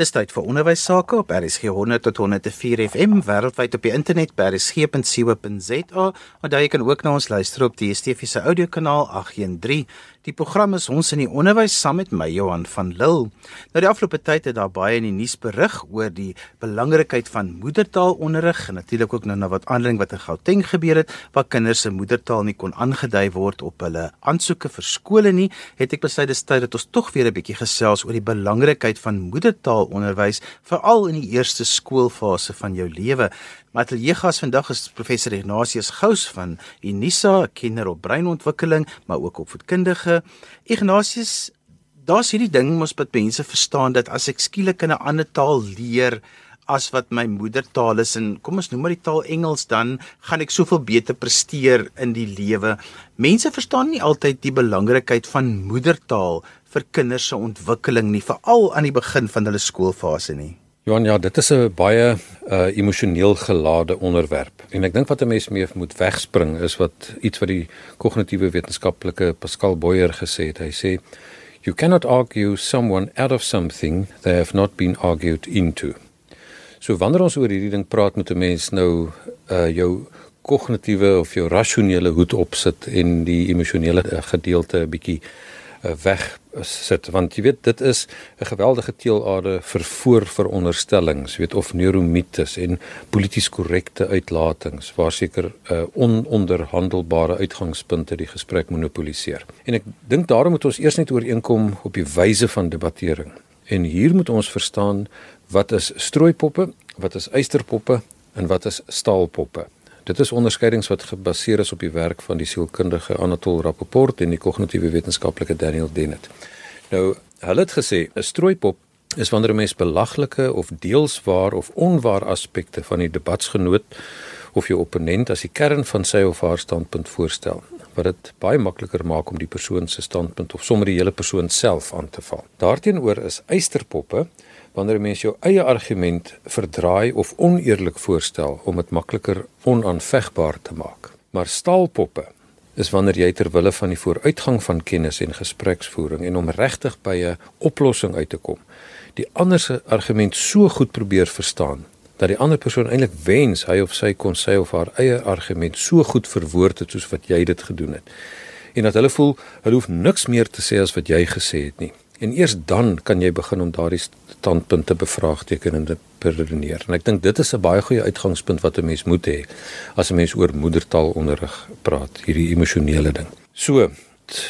Dis tyd vir onderwys sake op RSG 100 tot 104 FM wêreldwyd op die internet by rsg.co.za. Onthou jy kan ook na ons luister op die DSTV se audiokanaal 813. Die program is ons in die onderwys saam met my Johan van Lille. Nou die afgelope tyd het daar baie in die nuus berig oor die belangrikheid van moedertaalonderrig en natuurlik ook nou na wat aanleiding wat in Gauteng gebeur het waar kinders se moedertaal nie kon aangedui word op hulle aansoeke vir skole nie, het ek besluit dis tyd dat ons tog weer 'n bietjie gesels oor die belangrikheid van moedertaalonderwys veral in die eerste skoolfase van jou lewe. My ateljeegas vandag is professor Ignatius Gous van Unisa, kinder- op breinontwikkeling, maar ook opvoedkundige. Ignatius, daar's hierdie ding mos wat mense verstaan dat as ek skielik 'n ander taal leer as wat my moedertaal is en kom ons noem maar die taal Engels dan gaan ek soveel beter presteer in die lewe. Mense verstaan nie altyd die belangrikheid van moedertaal vir kinders se ontwikkeling nie, veral aan die begin van hulle skoolfase nie. Johan, ja, dit is 'n baie uh, emosioneel gelade onderwerp. En ek dink wat 'n mens mee moet wegspring is wat iets wat die kognitiewe wetenskaplike Pascal Boyer gesê het. Hy sê you cannot argue someone out of something they have not been argued into. So wanneer ons oor hierdie ding praat met 'n mens nou uh jou kognitiewe of jou rasionele hoed opsit en die emosionele uh, gedeelte 'n bietjie weg sit want jy weet dit is 'n geweldige teelaade vir voorveronderstellings weet of neuromites en polities korrekte uitlatings waar seker uh, ononderhandelbare uitgangspunte die gesprek monopoliseer. En ek dink daarom moet ons eers net ooreenkom op die wyse van debattering. En hier moet ons verstaan wat is strooipoppe wat is eysterpoppe en wat is staalpoppe Dit is onderskeidings wat gebaseer is op die werk van die sielkundige Anatol Rappaport en die kognitiewe wetenskaplike Daniel Dennett. Nou, hulle het gesê 'n strooipop is wanneer 'n mens belaglike of deels waar of onwaar aspekte van die debatsgenoot of jou opponent as die kern van sy of haar standpunt voorstel wat dit baie makliker maak om die persoon se standpunt of sommer die hele persoon self aan te val. Daarteenoor is eysterpoppe wanneer 'n mens jou eie argument verdraai of oneerlik voorstel om dit makliker onaanvegbaar te maak. Maar staalpoppe is wanneer jy ter wille van die vooruitgang van kennis en gespreksvoering en om regtig by 'n oplossing uit te kom, die ander se argument so goed probeer verstaan dat die ander persoon eintlik wens hy of sy kon sy of haar eie argument so goed verwoord het soos wat jy dit gedoen het. En dat hulle voel hulle hoef niks meer te sê as wat jy gesê het nie. En eers dan kan jy begin om daardie standpunte bevraagteken en te redeneer. En ek dink dit is 'n baie goeie uitgangspunt wat 'n mens moet hê as 'n mens oor moedertaalonderrig praat, hierdie emosionele ding. So,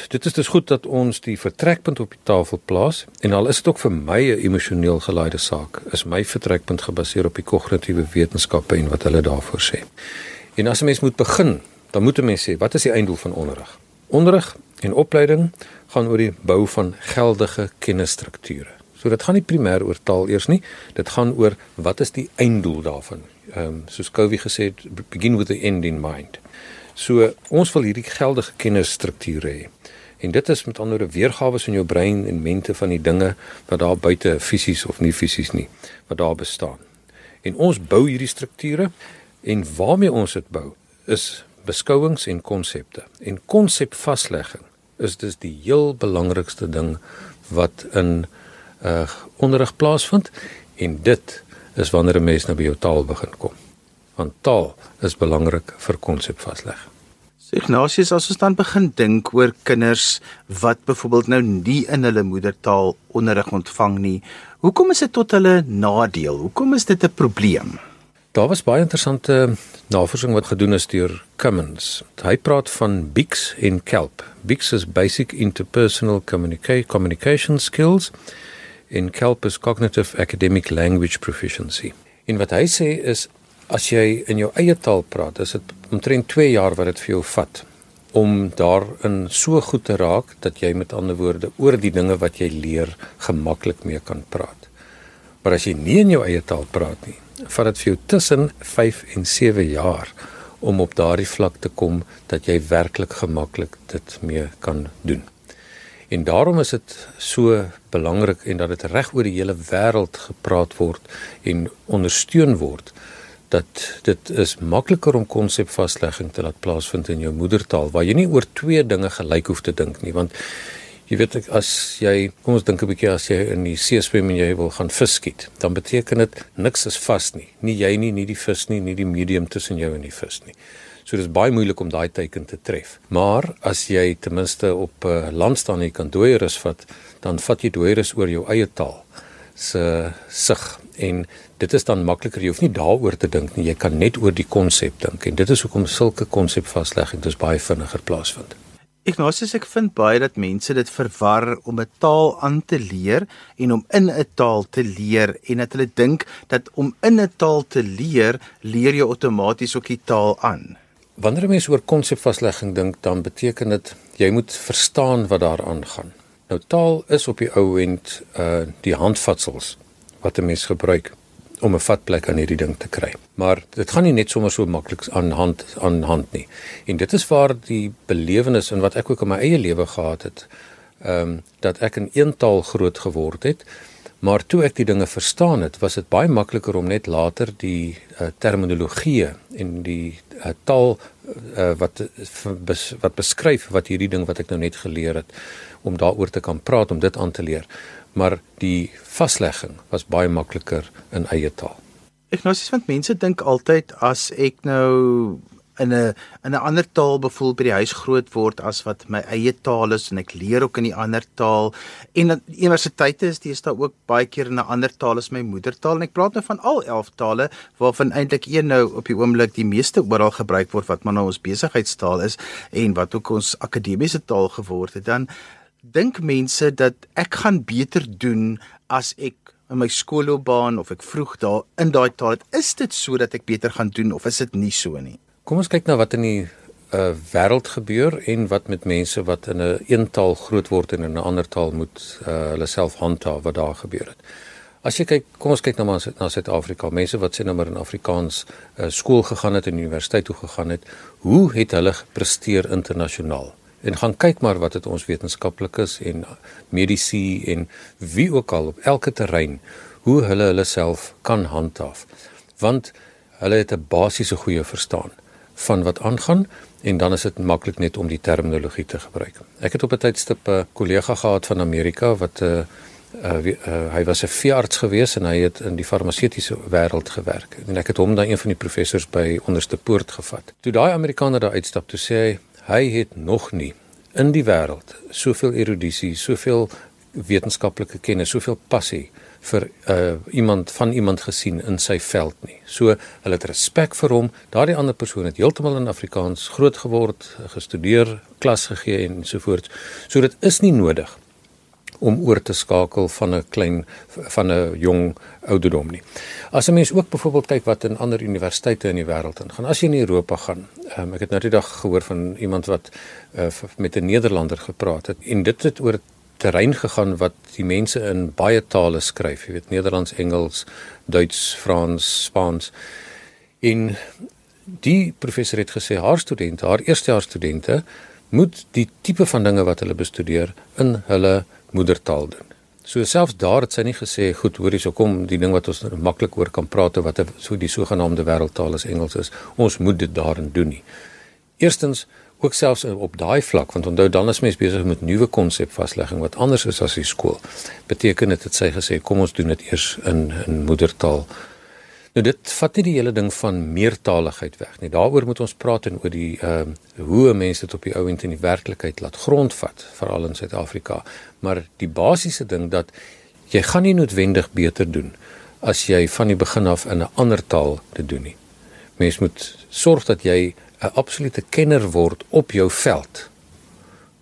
dit is dus goed dat ons die vertrekpunt op die tafel plaas en al is dit ook vir my 'n emosioneel gelaaide saak, is my vertrekpunt gebaseer op die kognitiewe wetenskappe en wat hulle daarvoor sê. En as 'n mens moet begin, dan moet 'n mens sê, wat is die einddoel van onderrig? Onderrig en opleiding gaan oor die bou van geldige kennisstrukture. So dit gaan nie primêr oor taal eers nie, dit gaan oor wat is die einddoel daarvan. Ehm um, soos Covey gesê het, begin with the end in mind. So ons wil hierdie geldige kennisstrukture hê. En dit is met ander woorde weergawe in jou brein en mente van die dinge wat daar buite fisies of nie fisies nie wat daar bestaan. En ons bou hierdie strukture en waarmee ons dit bou is beskouings en konsepte. En konsepvaslegging is dis die heel belangrikste ding wat in uh, onderrig plaasvind en dit is wanneer 'n mens nou by jou taal begin kom. Want taal is belangrik vir konsepvasleg. Ignatius, as ons dan begin dink oor kinders wat byvoorbeeld nou nie in hulle moedertaal onderrig ontvang nie, hoekom is dit tot hulle nadeel? Hoekom is dit 'n probleem? Daar was baie interessante navorsing wat gedoen is deur Cummins. Hy praat van BICS en KELP. BICS is basic interpersonal communica communication skills en KELP is cognitive academic language proficiency. En wat hy sê is as jy in jou eie taal praat, is dit omtrent 2 jaar wat dit vir jou vat om daarin so goed te raak dat jy met ander woorde oor die dinge wat jy leer gemaklik mee kan praat. Maar as jy nie in jou eie taal praat nie, vat dit vir jou tussen 5 en 7 jaar om op daardie vlak te kom dat jy werklik gemaklik dit mee kan doen. En daarom is dit so belangrik en dat dit reg oor die hele wêreld gepraat word en ondersteun word dat dit is makliker om konsepvaslegging te laat plaasvind in jou moedertaal waar jy nie oor twee dinge gelyk hoef te dink nie want Jy weet as jy kom ons dink 'n bietjie as jy in die see swem en jy wil gaan vis skiet, dan beteken dit niks is vas nie. Nie jy nie, nie die vis nie, nie die medium tussen jou en die vis nie. So dis baie moeilik om daai teiken te tref. Maar as jy ten minste op 'n uh, land staan en jy kan dooierus vat, dan vat jy dooierus oor jou eie taal se sig en dit is dan makliker jy hoef nie daaroor te dink nie jy kan net oor die konsep dink en dit is hoekom sulke konsepvaslegging dus baie vinniger plaasvind Ignatius ek vind baie dat mense dit verwar om 'n taal aan te leer en om in 'n taal te leer en dat hulle dink dat om in 'n taal te leer leer jy outomaties ook die taal aan. Wanneer mense oor konsepvaslegging dink dan beteken dit jy moet verstaan wat daar aangaan. Nou taal is op die ou end uh die handvatsels wat 'n mens gebruik om 'n vatplek aan hierdie ding te kry. Maar dit gaan nie net sommer so maklik aan hand aan hand nie. En dit is waar die belewenis en wat ek ook in my eie lewe gehad het, ehm um, dat ek in een taal groot geword het. Maar toe ek die dinge verstaan het, was dit baie makliker om net later die uh, terminologie en die uh, taal uh, wat bes, wat beskryf wat hierdie ding wat ek nou net geleer het om daaroor te kan praat om dit aan te leer. Maar die vaslegging was baie makliker in eie taal. Ek sies want mense dink altyd as ek nou in 'n in 'n ander taal bevoel by die huis groot word as wat my eie taal is en ek leer ook in die ander taal. En dat universiteite is dis daar ook baie keer in 'n ander taal as my moedertaal. En ek praat nou van al 11 tale waarvan eintlik een nou op die oomblik die meeste oral gebruik word wat maar nou ons besigheidstaal is en wat ook ons akademiese taal geword het. Dan dink mense dat ek gaan beter doen as ek in my skoolloopbaan of ek vroeg daar in daai taal het is dit so dat ek beter gaan doen of is dit nie so nie kom ons kyk na wat in die uh, wêreld gebeur en wat met mense wat in 'n een, een taal groot word en in 'n ander taal moet uh, hulle self handhaaf wat daar gebeur het As jy kyk, kom ons kyk nou maar na Suid-Afrika. Mense wat sê nou maar in Afrikaans uh, skool gegaan het en universiteit toe gegaan het, hoe het hulle gepresteer internasionaal? En gaan kyk maar wat het ons wetenskaplikes en medisy en wie ook al op elke terrein hoe hulle hulle self kan handhaaf want hulle het 'n basiese goeie verstaan van wat aangaan en dan is dit maklik net om die terminologie te gebruik. Ek het op 'n tydstip 'n kollega gehad van Amerika wat 'n uh, uh, uh, hy was 'n veearts gewees en hy het in die farmaseutiese wêreld gewerk. En ek het hom dan een van die professors by onderste poort gevat. Toe daai Amerikaner daar uitstap, toe sê hy hy het nog nie in die wêreld soveel erudisie, soveel wetenskaplike kennis, soveel passie vir uh, iemand van iemand gesien in sy veld nie. So hulle het respek vir hom. Daardie ander persoon het heeltemal in Afrikaans groot geword, gestudeer, klas gegee en so voort. So dit is nie nodig om oor te skakel van 'n klein van 'n jong ouderdom nie. As 'n mens ook byvoorbeeld kyk wat in ander universiteite in die wêreld ingaan. As jy in Europa gaan, um, ek het nou die dag gehoor van iemand wat uh, met 'n Nederlander gepraat het en dit het oor terrein gegaan wat die mense in baie tale skryf, jy weet Nederlands, Engels, Duits, Frans, Spaans. En die professor het gesê haar studente, haar eerstejaars studente moet die tipe van dinge wat hulle bestudeer in hulle moedertaal doen. So selfs daar het sy nie gesê goed hoor hierso kom die ding wat ons maklik oor kan praat wat so die sogenaamde wêreldtaal as Engels is. Ons moet dit daarin doen nie. Eerstens ook selfs op daai vlak want onthou dan is mens besig met nuwe konsepvaslegging wat anders is as die skool. Beteken dit het sy gesê kom ons doen dit eers in in moedertaal Nou dit vat nie die hele ding van meertaligheid weg nie. Daaroor moet ons praat en oor die ehm uh, hoe mense dit op die ou end in die werklikheid laat grondvat, veral in Suid-Afrika. Maar die basiese ding dat jy gaan nie noodwendig beter doen as jy van die begin af in 'n ander taal te doen nie. Mens moet sorg dat jy 'n absolute kenner word op jou veld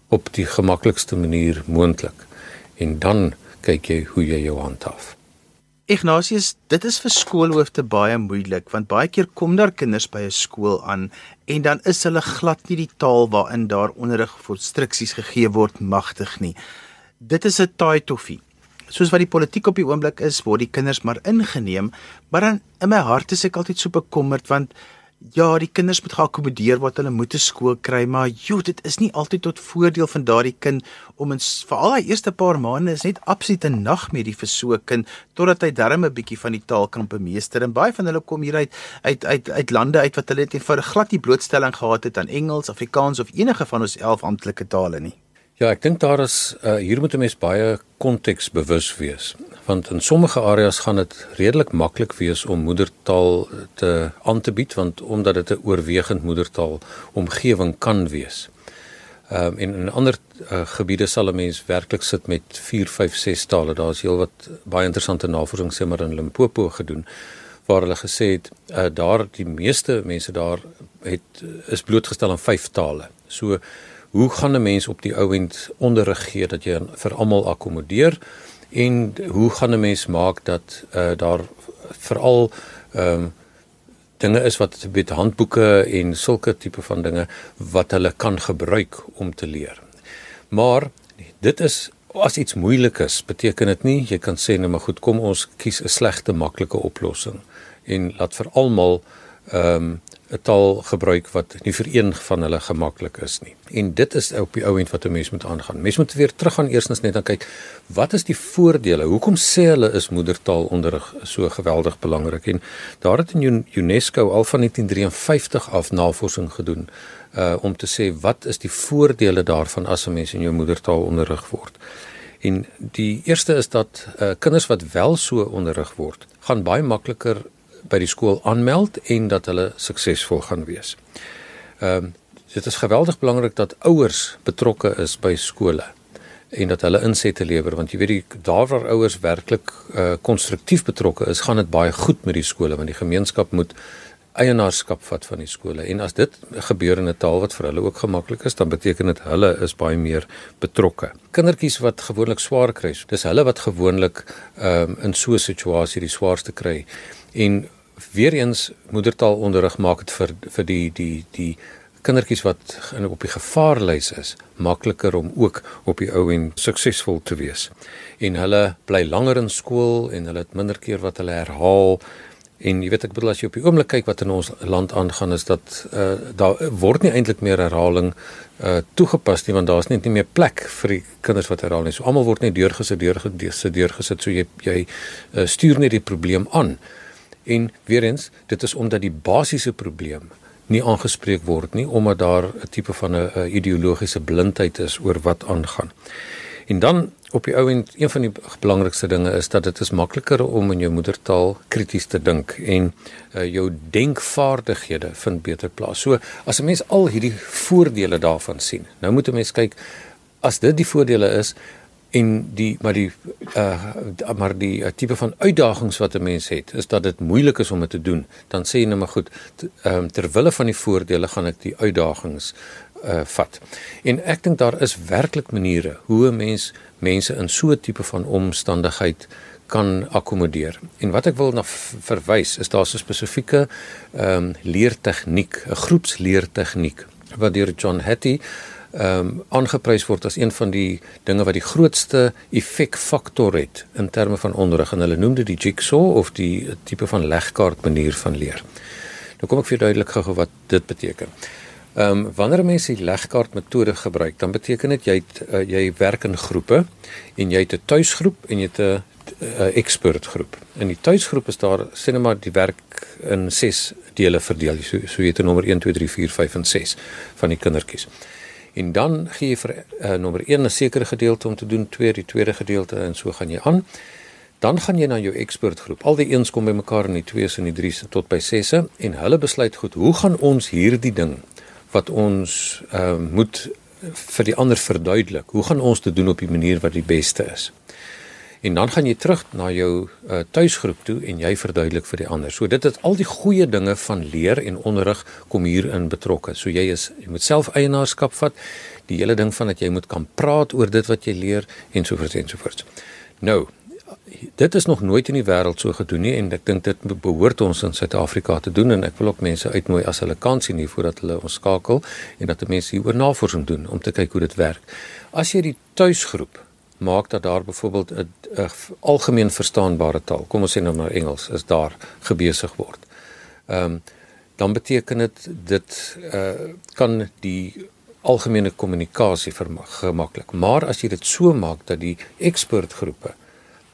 op die gemaklikste manier moontlik en dan kyk jy hoe jy jou handhaaf. Ignatius, dit is vir skoolhoofde baie moeilik want baie keer kom daar kinders by 'n skool aan en dan is hulle glad nie die taal waarin daar onderrig vir instruksies gegee word magtig nie. Dit is 'n taai toffie. Soos wat die politiek op die oomblik is, word die kinders maar ingeneem, maar dan in my hart is ek altyd so bekommerd want Ja, die kinders moet geakkommodeer wat hulle moet te skool kry, maar joh, dit is nie altyd tot voordeel van daardie kind om in veral hy eerste paar maande is net absoluut 'n nagmerrie vir so 'n kind totdat hy darm 'n bietjie van die taal kan bemeester. En baie van hulle kom hier uit uit uit uit lande uit wat hulle net eenvoudig glad nie blootstelling gehad het aan Engels, Afrikaans of enige van ons 11 amptelike tale nie. Ja, ek dink daar is uh, hier moet 'n mens baie konteksbewus wees want in sommige areas gaan dit redelik maklik wees om moedertaal te aan te bied want omdat dit 'n oorwegend moedertaal omgewing kan wees. Ehm um, en in ander uh, gebiede sal 'n mens werklik sit met 4, 5, 6 tale. Daar's heelwat baie interessante navorsing sê maar in Limpopo gedoen waar hulle gesê het uh, daar die meeste mense daar het is blootgestel aan 5 tale. So hoe gaan 'n mens op die ouend onderrig gee dat jy vir almal akkommodeer en hoe gaan 'n mens maak dat uh, daar veral ehm um, dinge is wat met handboeke en sulke tipe van dinge wat hulle kan gebruik om te leer. Maar dit is as iets moeilik is, beteken dit nie jy kan sê nou maar goed, kom ons kies 'n slegte maklike oplossing en laat vir almal ehm um, 'n taal gebruik wat nie vir een van hulle gemaklik is nie. En dit is op die ou end wat 'n mens moet aangaan. Mens moet weer teruggaan eersins net dan kyk wat is die voordele? Hoekom sê hulle is moedertaalonderrig so geweldig belangrik? En daar het in UNESCO al van 1953 af navorsing gedoen uh om te sê wat is die voordele daarvan as 'n mens in jou moedertaal onderrig word. En die eerste is dat uh kinders wat wel so onderrig word, gaan baie makliker by die skool aanmeld en dat hulle suksesvol gaan wees. Ehm um, dit is geweldig belangrik dat ouers betrokke is by skole en dat hulle insette lewer want jy weet die daar waar ouers werklik uh konstruktief betrokke is, gaan dit baie goed met die skole want die gemeenskap moet eienaarskap vat van die skole en as dit gebeur in 'n taal wat vir hulle ook gemaklik is, dan beteken dit hulle is baie meer betrokke. Kindertjies wat gewoonlik swaar kry, dis hulle wat gewoonlik ehm um, in so 'n situasie die swaarste kry. En weer eens moedertaalonderrig maak dit vir vir die die die kindertjies wat in op die gevaarlys is makliker om ook op die ou en suksesvol te wees. En hulle bly langer in skool en hulle het minder keer wat hulle herhaal En jy weet ek bedoel as jy op die oomblik kyk wat in ons land aangaan is dat uh, daar word nie eintlik meer herhaling uh toegepas nie want daar's net nie meer plek vir die kinders wat herhaal nie. So almal word net deurgesit deurgesit deurgesit so jy jy uh, stuur net die probleem aan. En weer eens, dit is omdat die basiese probleem nie aangespreek word nie omdat daar 'n tipe van 'n ideologiese blindheid is oor wat aangaan. En dan op die ou end een van die belangrikste dinge is dat dit is makliker om in jou moedertaal krities te dink en uh, jou denkvaardighede vind beter plaas. So as 'n mens al hierdie voordele daarvan sien. Nou moet 'n mens kyk as dit die voordele is en die maar die uh maar die uh, tipe van uitdagings wat 'n mens het is dat dit moeilik is om dit te doen dan sê jy nou maar goed ehm um, ter wille van die voordele gaan ek die uitdagings uh vat. En ek dink daar is werklik maniere hoe 'n mens mense in so 'n tipe van omstandigheid kan akkommodeer. En wat ek wil na verwys is daar 'n spesifieke ehm um, leertegniek, 'n groepsleertegniek wat deur John Hattie ehm um, aangeprys word as een van die dinge wat die grootste effekfaktor het in terme van onderrig en hulle noem dit die jigsaw of die tipe van legkaart manier van leer. Nou kom ek vir duidelik gou wat dit beteken. Ehm um, wanneer mense die legkaart metode gebruik, dan beteken dit jy het, uh, jy werk in groepe en jy het 'n tuisgroep en jy het 'n 'n expert groep. In die tuisgroep is daar sê net maar die werk in 6 dele verdeel. So so jy het nommer 1 2 3 4 5 en 6 van die kindertjies. En dan gee jy vir uh, nommer 1 'n sekere gedeelte om te doen, 2 die tweede gedeelte en so gaan jy aan. Dan gaan jy na jou expert groep. Al die eens kom bymekaar in die 2s en die 3s tot by 6s en hulle besluit goed, hoe gaan ons hierdie ding wat ons uh, moet vir die ander verduidelik. Hoe gaan ons dit doen op die manier wat die beste is? En dan gaan jy terug na jou uh, tuisgroep toe en jy verduidelik vir die ander. So dit is al die goeie dinge van leer en onderrig kom hier in betrokke. So jy is jy moet self eienaarskap vat. Die hele ding van dat jy moet kan praat oor dit wat jy leer en so voort en so voort. Nou, dit is nog nooit in die wêreld so gedoen nie en ek dink dit behoort ons in Suid-Afrika te doen en ek wil ook mense uitnooi as hulle kan sien hier voordat hulle ons skakel en dat mense hieroor navorsing doen om te kyk hoe dit werk. As jy die tuisgroep maak dat daar byvoorbeeld 'n algemeen verstaanbare taal, kom ons sê nou maar Engels, is daar gebesig word. Ehm um, dan beteken dit dit uh kan die algemene kommunikasie vermaklik. Maar as jy dit so maak dat die ekspertgroepe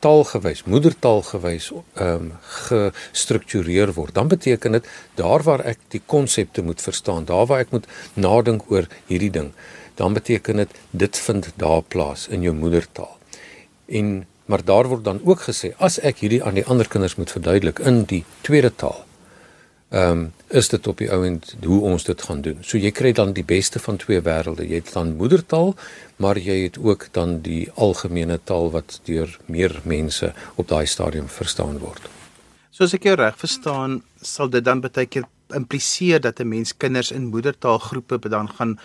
taalgewys, moedertaalgewys ehm um, gestruktureer word, dan beteken dit daar waar ek die konsepte moet verstaan, daar waar ek moet nadink oor hierdie ding, dan beteken dit dit vind daar plaas in jou moedertaal. En maar daar word dan ook gesê as ek hierdie aan die ander kinders moet verduidelik in die tweede taal. Ehm um, is dit op die ouend hoe ons dit gaan doen. So jy kry dan die beste van twee wêrelde. Jy het dan moedertaal, maar jy het ook dan die algemene taal wat deur meer mense op daai stadium verstaan word. So as ek jou reg verstaan, sal dit dan baie keer impliseer dat 'n mens kinders in moedertaalgroepe dan gaan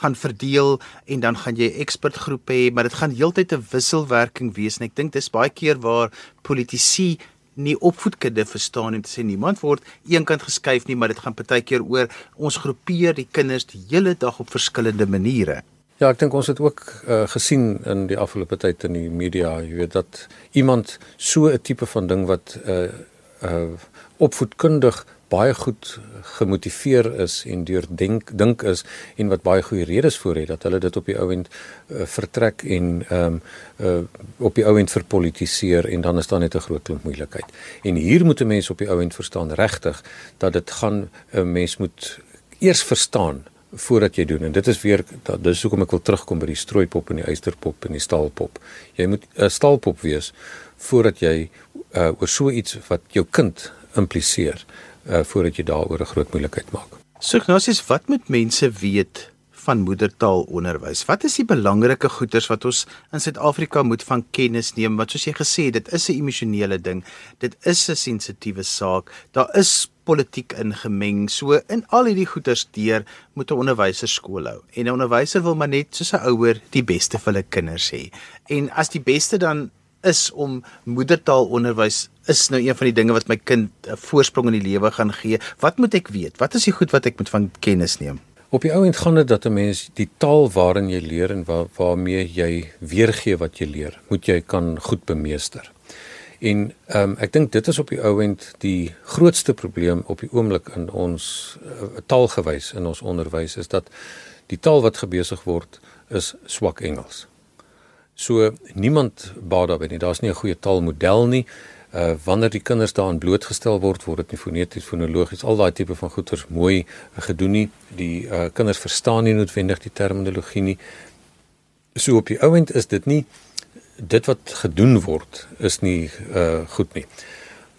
gaan verdeel en dan gaan jy ekspertgroepe hê, maar dit gaan heeltyd 'n wisselwerking wees en ek dink dis baie keer waar politici nie opvoedkunde verstaan en sê niemand word eenkant geskuif nie, maar dit gaan baie keer oor ons groepeer die kinders die hele dag op verskillende maniere. Ja, ek dink ons het ook uh, gesien in die afgelope tyd in die media, jy weet dat iemand so 'n tipe van ding wat uh, uh, opvoedkundig baie goed gemotiveer is en deur dink dink is en wat baie goeie redes voor het dat hulle dit op die ouend uh, vertrek en ehm um, uh, op die ouend verpolitiseer en dan is daar net 'n groot klomp moeilikheid. En hier moet 'n mens op die ouend verstaan regtig dat dit gaan 'n mens moet eers verstaan voordat jy doen en dit is weer dat dis hoekom ek wil terugkom by die strooipop en die eysterpop en die staalpop. Jy moet 'n uh, staalpop wees voordat jy uh, oor so iets wat jou kind impliseer uh, voordat jy daaroor 'n groot moeilikheid maak. So Ignatius, wat moet mense weet van moedertaalonderwys? Wat is die belangrike goeters wat ons in Suid-Afrika moet van kennis neem? Wat soos jy gesê het, dit is 'n emosionele ding. Dit is 'n sensitiewe saak. Daar is politiek ingemeng. So in al hierdie goeters deur moet 'n onderwyser skool hou. En 'n onderwyser wil maar net soos 'n ouer die beste vir hulle kinders hê. En as die beste dan is om moedertaalonderwys is nou een van die dinge wat my kind 'n voorsprong in die lewe gaan gee. Wat moet ek weet? Wat is die goed wat ek moet van kennis neem? Op die ou end gaan dit dat 'n mens die taal waarin jy leer en waar, waarmee jy weergee wat jy leer, moet jy kan goed bemeester. En ehm um, ek dink dit is op die ou end die grootste probleem op die oomblik in ons uh, taalgewys in ons onderwys is dat die taal wat gebesig word is swak Engels. So niemand baat daarby nie. Daar's nie 'n goeie taalmodel nie. Uh wanneer die kinders daaraan blootgestel word, word dit nie foneties, fonologies, al daai tipe van goeters mooi gedoen nie. Die uh kinders verstaan nie noodwendig die terminologie nie. So op die ouend is dit nie dit wat gedoen word is nie uh goed nie.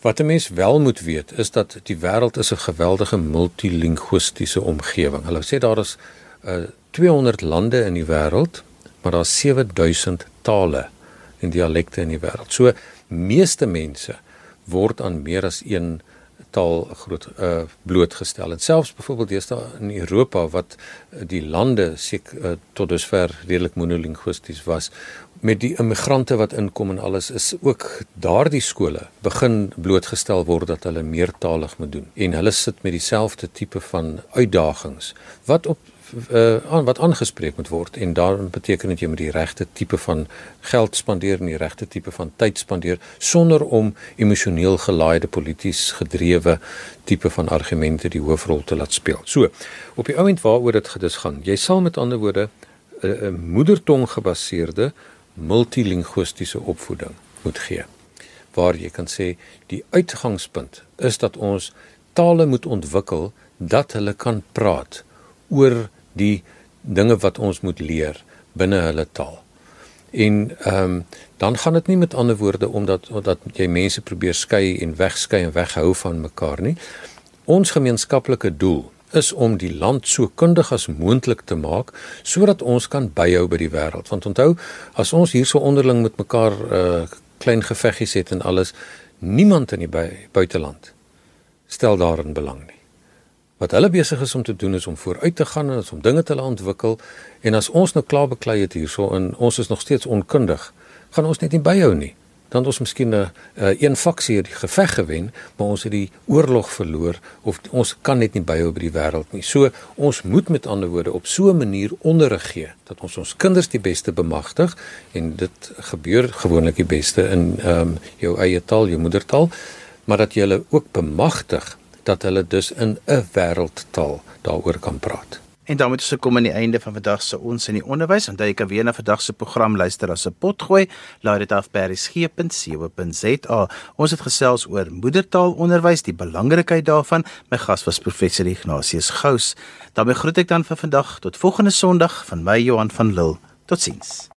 Wat 'n mens wel moet weet is dat die wêreld is 'n geweldige multilinguistiese omgewing. Hulle sê daar is uh 200 lande in die wêreld maar daar's 7000 tale en dialekte in die wêreld. So meeste mense word aan meer as een taal groot uh blootgestel. En selfs byvoorbeeld deesdae in Europa wat die lande seek uh, tot dusver redelik monolinguisties was met die immigrante wat inkom en alles is ook daardie skole begin blootgestel word dat hulle meertalig moet doen en hulle sit met dieselfde tipe van uitdagings wat op uh, wat aangespreek moet word en daarom beteken dit jy moet die regte tipe van geld spandeer en die regte tipe van tyd spandeer sonder om emosioneel gelaaide polities gedrewe tipe van argumente die hoofrol te laat speel. So, op die oomblik waaroor dit gedis gaan, jy sal met ander woorde 'n uh, moedertong gebaseerde multilinguistiese opvoeding moet gee waar jy kan sê die uitgangspunt is dat ons tale moet ontwikkel dat hulle kan praat oor die dinge wat ons moet leer binne hulle taal. En ehm um, dan gaan dit nie met ander woorde omdat omdat jy mense probeer skei en wegskei en weghou van mekaar nie. Ons gemeenskaplike doel is om die land so kundig as moontlik te maak sodat ons kan byhou by die wêreld. Want onthou, as ons hier so onderling met mekaar uh klein geveggies het en alles, niemand in die buiteland stel daarin belang nie. Wat hulle besig is om te doen is om vooruit te gaan en om dinge te laat ontwikkel en as ons nou klaar beklei het hierso en ons is nog steeds onkundig, gaan ons net nie byhou nie. Dan het ons miskien 'n uh, een faksie die geveg gewen, maar ons het die oorlog verloor of ons kan net nie byhou by die wêreld nie. So ons moet met ander woorde op so 'n manier onderrig gee dat ons ons kinders die beste bemagtig en dit gebeur gewoonlik die beste in ehm um, jou eie taal, jou moedertaal, maar dat jy hulle ook bemagtig dat hulle dus in 'n wêreldtaal daaroor kan praat. En daarmee het ons gekom aan die einde van vandag se ons in die onderwys. Onthou jy kan weer na vandag se program luister as 'n potgooi. Laai dit af by resgep.co.za. Ons het gesels oor moedertaalonderwys, die belangrikheid daarvan. My gas was professor Ignatius Gous. daarmee groet ek dan vir vandag tot volgende Sondag van my Johan van Lille. Totsiens.